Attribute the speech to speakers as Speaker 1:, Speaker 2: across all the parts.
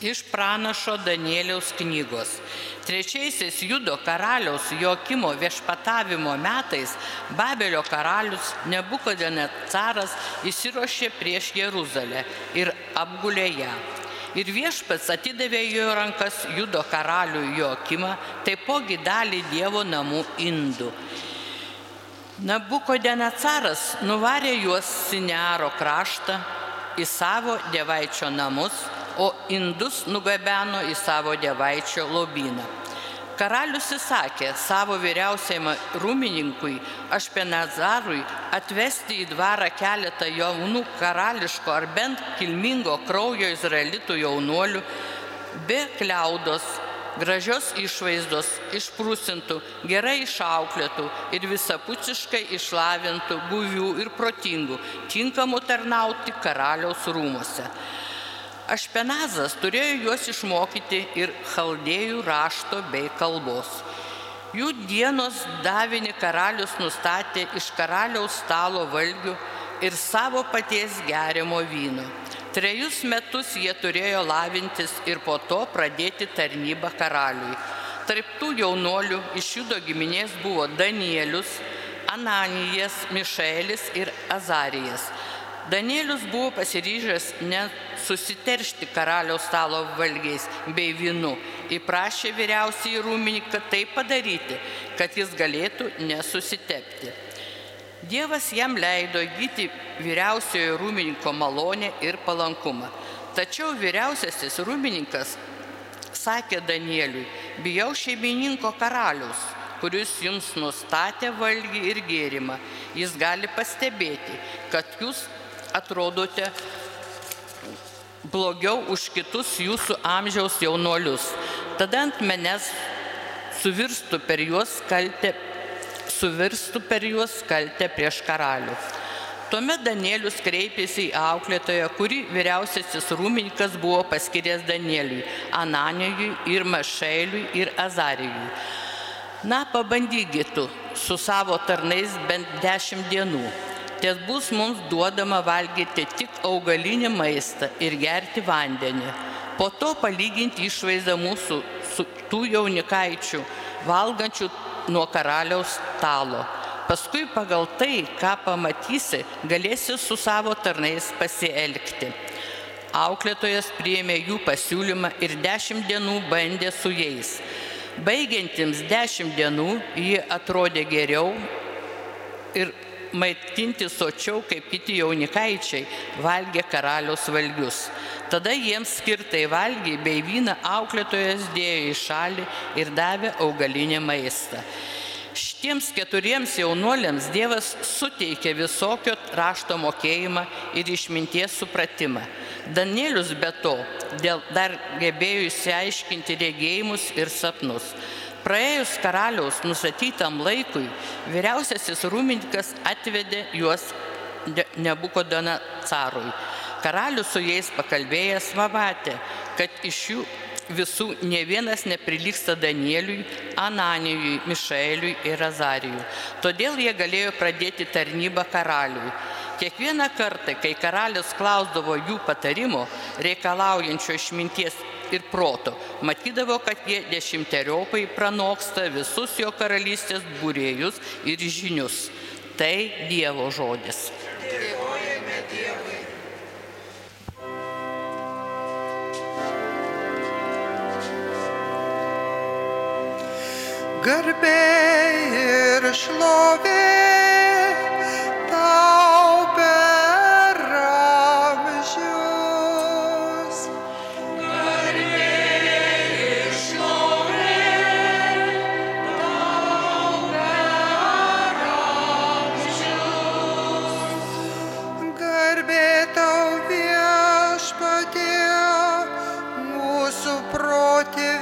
Speaker 1: Iš pranašo Danieliaus knygos. Trečiaisiais Judo karaliaus Jokimo viešpatavimo metais Babelio karalius Nebukodenecaras įsirošė prieš Jeruzalę ir apgulė ją. Ir viešpats atidavė jo rankas Judo karaliui Jokimą, taipogi dalį Dievo namų indų. Nabukodenecaras nuvarė juos Sinearo kraštą į savo dievaičio namus o indus nugabeno į savo dievaičio lobyną. Karalius įsakė savo vyriausiam rūmininkui Ašpenazarui atvesti į dvarą keletą jaunų karališko ar bent kilmingo kraujo izraelitų jaunuolių, be kliaudos, gražios išvaizdos, išprūsintų, gerai išauklėtų ir visapusiškai išlavintų, guvių ir protingų, tinkamų tarnauti karaliaus rūmose. Ašpenazas turėjo juos išmokyti ir chaldėjų rašto bei kalbos. Jų dienos davinį karalius nustatė iš karaliaus stalo valgių ir savo paties geriamo vyno. Trejus metus jie turėjo lavintis ir po to pradėti tarnybą karaliui. Tarptų jaunuolių iš judo giminės buvo Danielius, Ananijas, Mišelis ir Azarijas. Danielius buvo pasiryžęs nesusiteršti karaliaus stalo valgiais bei vynu. Įprašė vyriausiai rūmininką tai padaryti, kad jis galėtų nesusitepti. Dievas jam leido įgyti vyriausiojo rūmininko malonę ir palankumą. Tačiau vyriausiasis rūmininkas sakė Danieliui, bijau šeimininko karalius, kuris jums nustatė valgį ir gėrimą. Jis gali pastebėti, kad jūs atrodote blogiau už kitus jūsų amžiaus jaunuolius. Tada ant manęs suvirstų per juos kaltę, suvirstų per juos kaltę prieš karalių. Tuomet Danielius kreipėsi į auklėtoją, kuri vyriausiasis rūmininkas buvo paskiręs Danieliui, Ananijui ir Mašeiliui ir Azarijui. Na, pabandykit tu su savo tarnais bent dešimt dienų ties bus mums duodama valgyti tik augalinį maistą ir gerti vandenį. Po to palyginti išvaizdą mūsų su tų jaunikaičių, valgančių nuo karaliaus stalo. Paskui pagal tai, ką pamatysi, galėsi su savo tarnais pasielgti. Auklėtojas priėmė jų pasiūlymą ir dešimt dienų bandė su jais. Baigiantiems dešimt dienų jie atrodė geriau ir maitinti sočiau kaip kiti jaunikaičiai valgė karaliaus valgius. Tada jiems skirtai valgiai bei vyną auklėtojas dėjo į šalį ir davė augalinį maistą. Šitiems keturiems jaunuoliams Dievas suteikė visokio rašto mokėjimą ir išminties supratimą. Danielius be to dėl dar gebėjo įsiaiškinti regėjimus ir sapnus. Praėjus karaliaus nusatytam laikui, vyriausiasis rūmininkas atvedė juos Nebukodona carui. Karalius su jais pakalbėjęs pamatė, kad iš jų visų ne vienas neprilyksta Danieliui, Ananijui, Mišaeliui ir Azarijui. Todėl jie galėjo pradėti tarnybą karaliui. Kiekvieną kartą, kai karalius klausdavo jų patarimo, reikalaujančio išminties ir proto. Matydavo, kad jie dešimteriopai pranoksta visus jo karalystės būrėjus ir žinius. Tai Dievo žodis. Dėkojame Dievui.
Speaker 2: Garbė ir šlovė. напротив.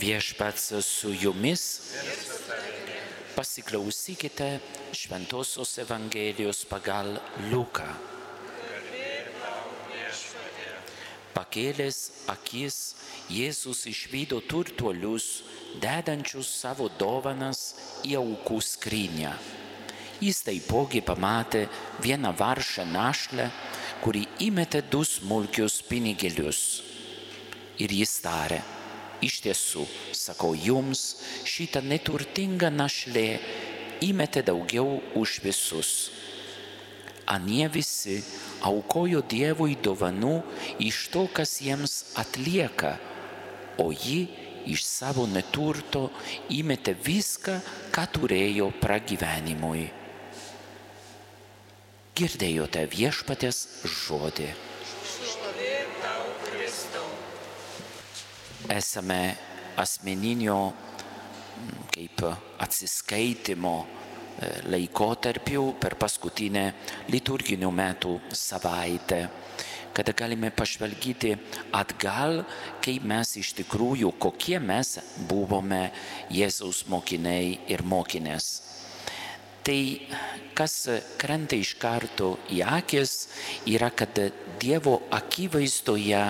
Speaker 2: Viešpats
Speaker 3: su jumis. Pasiklausykite Šventojios Evangelijos pagal Luką. Pakėlęs akis, Jėzus išvydo turtuolius, dedančius savo dovanas į aukų skrynę. Jis taipogi pamatė vieną varšą našlę, kuri įmetė du smulkius pinigėlius. Ir jis tarė, iš tiesų, sakau jums, šitą neturtingą našlę įmetė daugiau už visus. Anie visi aukojo Dievui dovanų iš to, kas jiems atlieka, o ji iš savo neturto įmetė viską, ką turėjo pragyvenimui. Girdėjote viešpatės žodį. Esame asmeninio mm, kaip atsiskaitimo e, laikotarpiu per paskutinę liturginių metų savaitę, kada galime pažvelgyti atgal, kaip mes iš tikrųjų, kokie mes buvome Jėzaus mokiniai ir mokinės. Tai kas krenta iš karto į akis yra, kad Dievo akivaizdoje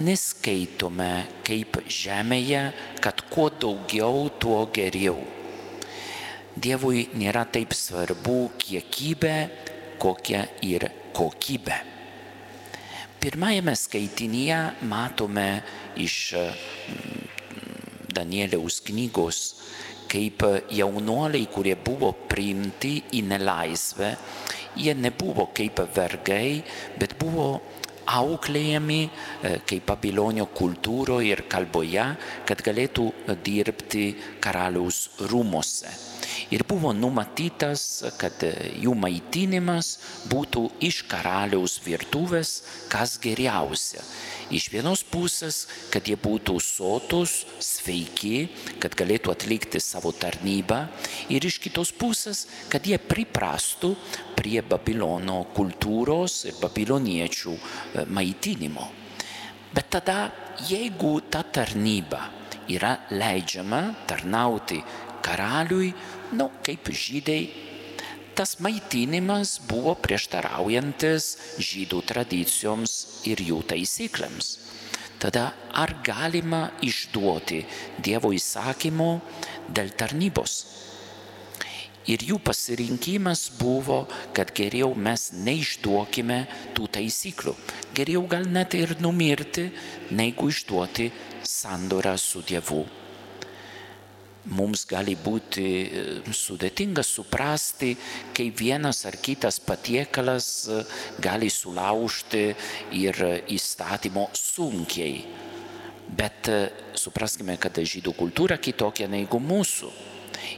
Speaker 3: neskaitome kaip žemėje, kad kuo daugiau, tuo geriau. Dievui nėra taip svarbu kiekybė, kokia ir kokybė. Pirmajame skaitinyje matome iš Danieliaus knygos, kaip jaunuoliai, kurie buvo priimti į nelaisvę, jie nebuvo kaip vergai, bet buvo auklėjami kaip Babilonio kultūroje ir kalboje, kad galėtų dirbti karaliaus rūmose. Ir buvo numatytas, kad jų maitinimas būtų iš karaliaus virtuvės kas geriausia. Iš vienos pusės, kad jie būtų sotus, sveiki, kad galėtų atlikti savo tarnybą, ir iš kitos pusės, kad jie priprastų prie Babilono kultūros ir babiloniečių maitinimo. Bet tada, jeigu ta tarnyba yra leidžiama tarnauti karaliui, nu, kaip žydai, tas maitinimas buvo prieštaraujantis žydų tradicijoms ir jų taisyklėms. Tada ar galima išduoti Dievo įsakymo dėl tarnybos? Ir jų pasirinkimas buvo, kad geriau mes neišduokime tų taisyklių. Geriau gal net ir numirti, negu išduoti sandorą su Dievu. Mums gali būti e, sudėtinga suprasti, kai vienas ar kitas patiekalas e, gali sulaužti ir įstatymo sunkiai. Bet e, supraskime, kad žydų kultūra kitokia negu mūsų.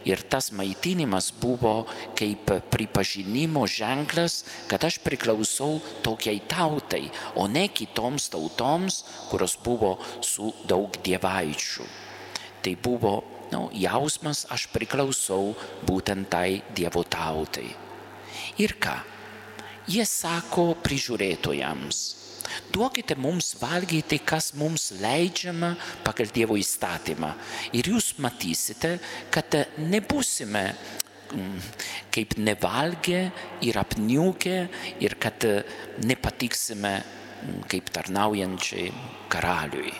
Speaker 3: Ir tas maitinimas buvo kaip pripažinimo ženklas, kad aš priklausau tokiai tautai, o ne kitoms tautoms, kurios buvo su daug dievaičių. Tai buvo nu, jausmas, aš priklausau būtent tai dievo tautai. Ir ką? Jie sako prižiūrėtojams, duokite mums valgyti, kas mums leidžiama pagal Dievo įstatymą. Ir jūs matysite, kad nebusime mm, kaip nevalgę ir apniukę ir kad nepatiksime mm, kaip tarnaujančiai karaliui.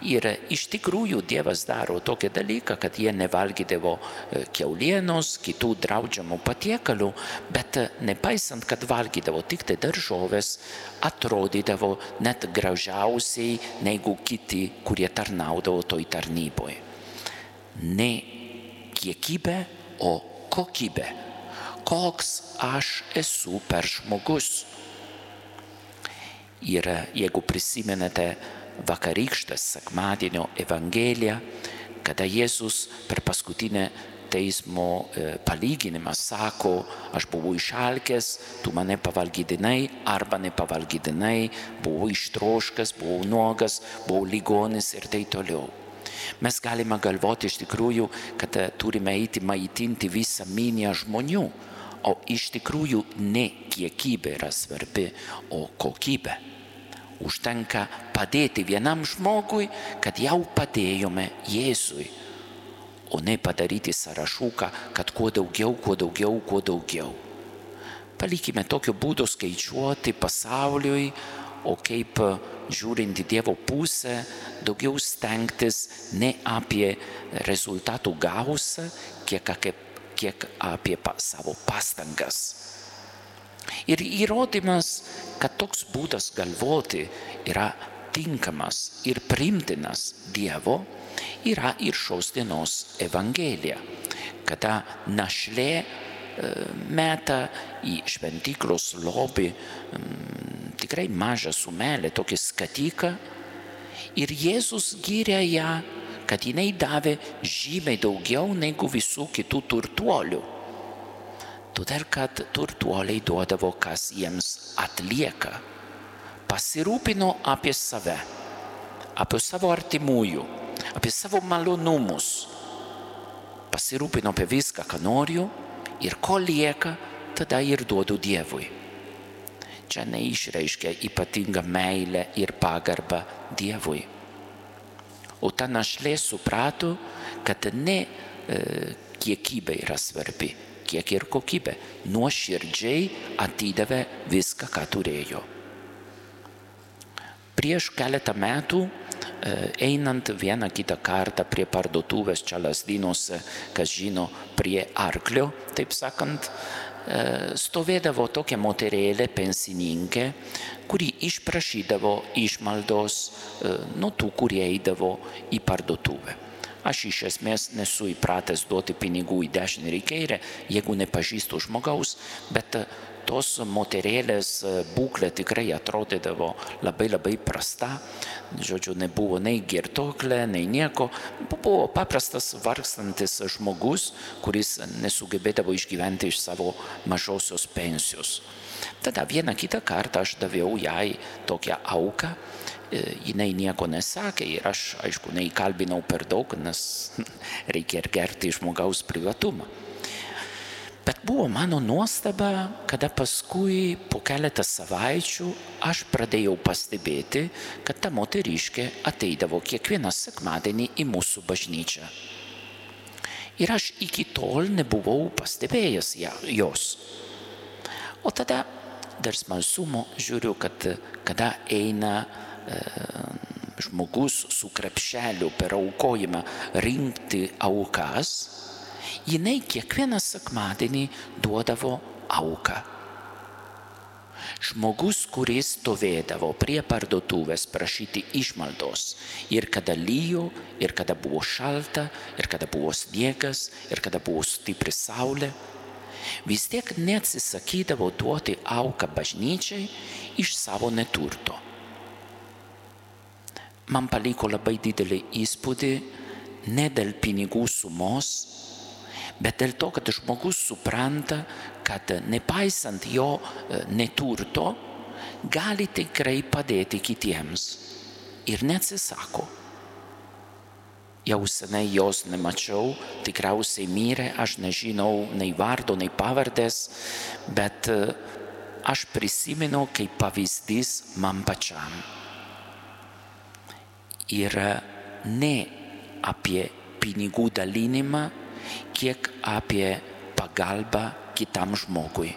Speaker 3: Ir iš tikrųjų Dievas daro tokį dalyką, kad jie nevalgydavo e, keulienos, kitų draudžiamų patiekalų, bet e, nepaisant, kad valgydavo tik tai daržovės, atrodydavo net gražiausiai negu kiti, kurie tarnaudavo toj tarnyboje. Ne kiekybė, o kokybė. Koks aš esu per žmogus. Ir e, jeigu prisimenate, vakarykštės sekmadienio Evangeliją, kada Jėzus per paskutinę teismo e, palyginimą sako, aš buvau išalkęs, tu mane pavalgydinai arba nepavalgydinai, buvau ištroškas, buvau nuogas, buvau ligonis ir tai toliau. Mes galime galvoti iš tikrųjų, kad e, turime eiti maitinti visą minią žmonių, o iš tikrųjų ne kiekybė yra svarbi, o kokybė užtenka padėti vienam žmogui, kad jau padėjome Jėzui, o ne padaryti sąrašuką, kad kuo daugiau, kuo daugiau, kuo daugiau. Palikime tokio būdo skaičiuoti pasauliui, o kaip žiūrint į Dievo pusę, daugiau stengtis ne apie rezultatų gausą, kiek kiek apie savo pastangas. Ir įrodymas, kad toks būdas galvoti yra tinkamas ir primtinas Dievo, yra ir šios dienos Evangelija, kada našlė e, meta į šventyklos lobį tikrai mažą sumelę, tokį skatiką. Ir Jėzus gyrė ją, kad jinai davė žymiai daugiau negu visų kitų turtuolių. Todėl, kad turtuoliai duodavo, kas jiems atlieka. Pasirūpino apie save, apie savo artimųjų, apie savo malonumus. Pasirūpino apie viską, ką noriu ir ko lieka, tada ir duodu Dievui. Čia neišreiškia ypatingą meilę ir pagarbą Dievui. O ta našlė suprato, kad ne e, kiekybė yra svarbi, kiek ir kokybė. Nuoširdžiai atidavė viską, ką turėjo. Prieš keletą metų einant vieną kitą kartą prie parduotuvės čia lasdynuose, kas žino, prie arklio, taip sakant, stovėdavo tokia moterėlė pensininkė, kuri išprašydavo išmaldos nuo tų, kurie eidavo į parduotuvę. Aš iš esmės nesu įpratęs duoti pinigų į dešinę ir į kairę, jeigu nepažįstu žmogaus, bet e, tos moterėlės e, būklė tikrai atrodydavo labai labai prasta. Žodžiu, nebuvo nei girtoklė, nei nieko. Buvo paprastas vargstantis žmogus, kuris nesugebėdavo išgyventi iš savo mažosios pensijos. Tada vieną kitą kartą aš daviau jai tokią auką jinai nieko nesakė ir aš, aišku, neįkalbinau per daug, nes reikia ir gerti žmogaus privatumą. Bet buvo mano nuostaba, kada paskui po keletą savaičių aš pradėjau pastebėti, kad ta moteriškė ateidavo kiekvieną sekmadienį į mūsų bažnyčią. Ir aš iki tol nebuvau pastebėjęs jos. O tada dar smalsumo žiūriu, kad kada eina žmogus su krepšeliu per aukojimą rinkti aukas, jinai kiekvieną sekmadienį duodavo auką. Žmogus, kuris stovėdavo prie parduotuvės prašyti išmaldos ir kada lyjo, ir kada buvo šalta, ir kada buvo sniegas, ir kada buvo stipri saulė, vis tiek neatsisakydavo duoti auką bažnyčiai iš savo neturto. Man paliko labai didelį įspūdį ne dėl pinigų sumos, bet dėl to, kad žmogus supranta, kad nepaisant jo neturto, gali tikrai padėti kitiems ir neatsisako. Jau senai jos nemačiau, tikriausiai mirė, aš nežinau nei vardo, nei pavardės, bet aš prisimenu kaip pavyzdys man pačiam. Ir ne apie pinigų dalinimą, kiek apie pagalbą kitam žmogui.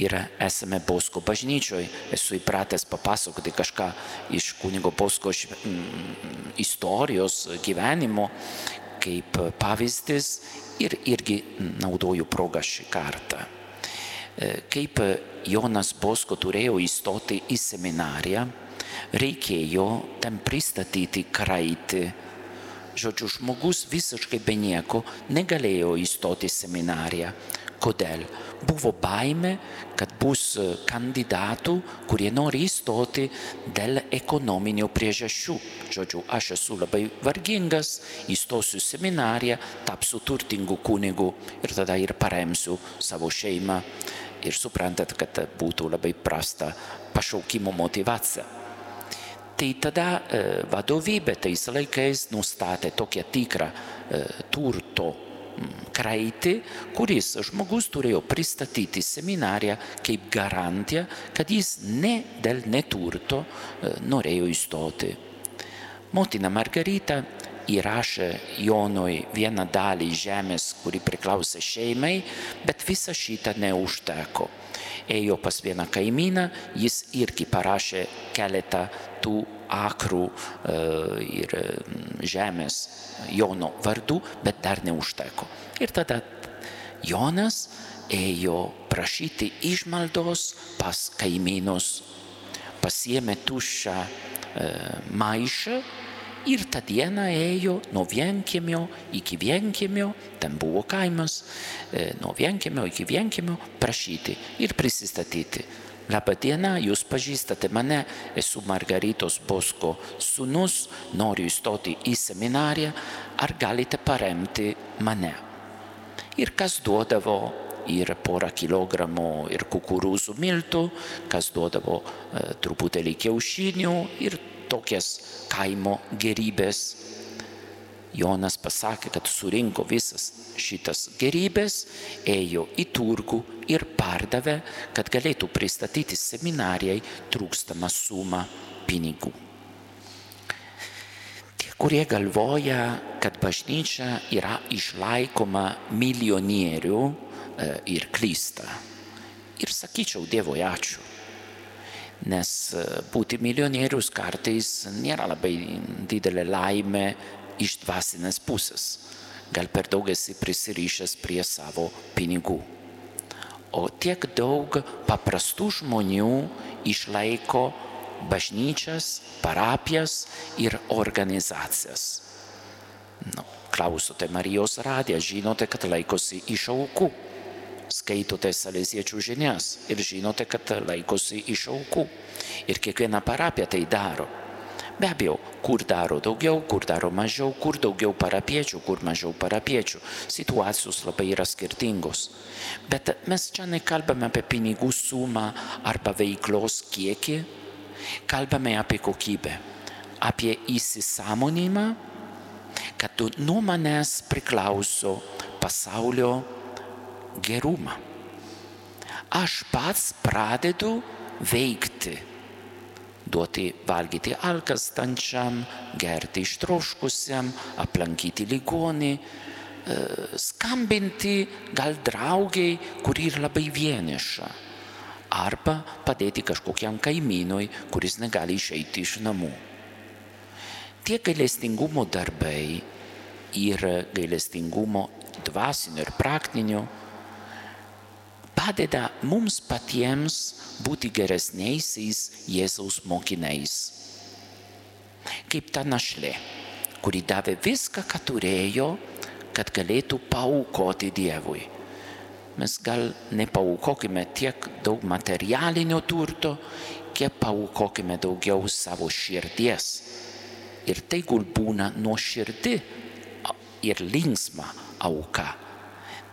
Speaker 3: Ir esame Bosko bažnyčioje, esu įpratęs papasakoti kažką iš kunigo Bosko istorijos gyvenimo kaip pavyzdys ir irgi naudoju progą šį kartą. Kaip Jonas Bosko turėjo įstoti į seminariją, reikėjo ten pristatyti kraitį žodžiu, žmogus visiškai be nieko negalėjo įstoti į seminariją. Kodėl? Buvo baime, kad bus kandidatų, kurie nori įstoti dėl ekonominių priežasčių. Žodžiu, aš esu labai vargingas, įstosiu seminariją, tapsiu turtingu kunigu ir tada ir paremsiu savo šeimą. Ir suprantat, kad būtų labai prasta pašaukimo motivacija. Tai tada vadovybė tais laikais nustatė tokią tikrą turto kraitį, kuris žmogus turėjo pristatyti seminariją kaip garantiją, kad jis ne dėl neturto norėjo įstoti. Motina Margarita įrašė Jonui vieną dalį žemės, kuri priklausė šeimai, bet visą šitą neužteko. Ėjo pas vieną kaimyną, jis irgi parašė keletą tų akrų ir žemės Jono vardu, bet dar neužteko. Ir tada Jonas ėjo prašyti išmaldos pas kaimynus, pasiemė tuščią maišą ir tą dieną ėjo nuo vienkiemio iki vienkiemio, ten buvo kaimas, nuo vienkiemio iki vienkiemio prašyti ir prisistatyti. Labą dieną, jūs pažįstate mane, esu Margaritos Bosko sunus, noriu įstoti į seminariją, ar galite paremti mane? Ir kas duodavo ir porą kilogramų ir kukurūzų miltų, kas duodavo e, truputėlį kiaušinių ir tokias kaimo gerybės. Jonas pasakė, kad surinko visas šitas gerybės, ėjo į turgų ir pardavė, kad galėtų pristatyti seminarijai trūkstamą sumą pinigų. Tie, kurie galvoja, kad bažnyčia yra išlaikoma milijonierių ir klysta. Ir sakyčiau Dievui ačiū. Nes būti milijonierius kartais nėra labai didelė laimė iš dvasinės pusės. Gal per daug esi prisirišęs prie savo pinigų. O tiek daug paprastų žmonių išlaiko bažnyčias, parapijas ir organizacijas. Nu, klausote Marijos radiją, žinote, kad laikosi iš aukų. Skaitote salėsiečių žinias ir žinote, kad laikosi iš aukų. Ir kiekviena parapija tai daro. Be abejo, kur daro daugiau, kur daro mažiau, kur daugiau parapiečių, kur mažiau parapiečių. Situacijos labai yra skirtingos. Bet mes čia nekalbame apie pinigų sumą arba veiklos kiekį, kalbame apie kokybę, apie įsisamonimą, kad nuo manęs priklauso pasaulio gerumą. Aš pats pradedu veikti duoti valgyti alkastančiam, gerti ištroškusiam, aplankyti ligonį, skambinti gal draugiai, kuri yra labai vieniša. Arba padėti kažkokiam kaimynui, kuris negali išeiti iš namų. Tie gailestingumo darbai ir gailestingumo dvasinio ir praktinio padeda mums patiems būti geresniaisiais Jėzaus mokiniais. Kaip ta našlė, kuri davė viską, ką turėjo, kad galėtų paukoti Dievui. Mes gal nepaukokime tiek daug materialinio turto, kiek paukokime daugiau savo širdies. Ir tai gul būna nuoširdi ir linksma auka.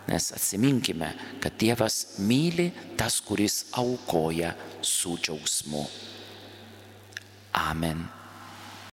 Speaker 3: Nes atsiminkime, kad Dievas myli tas, kuris aukoja su džiaugsmu. Amen.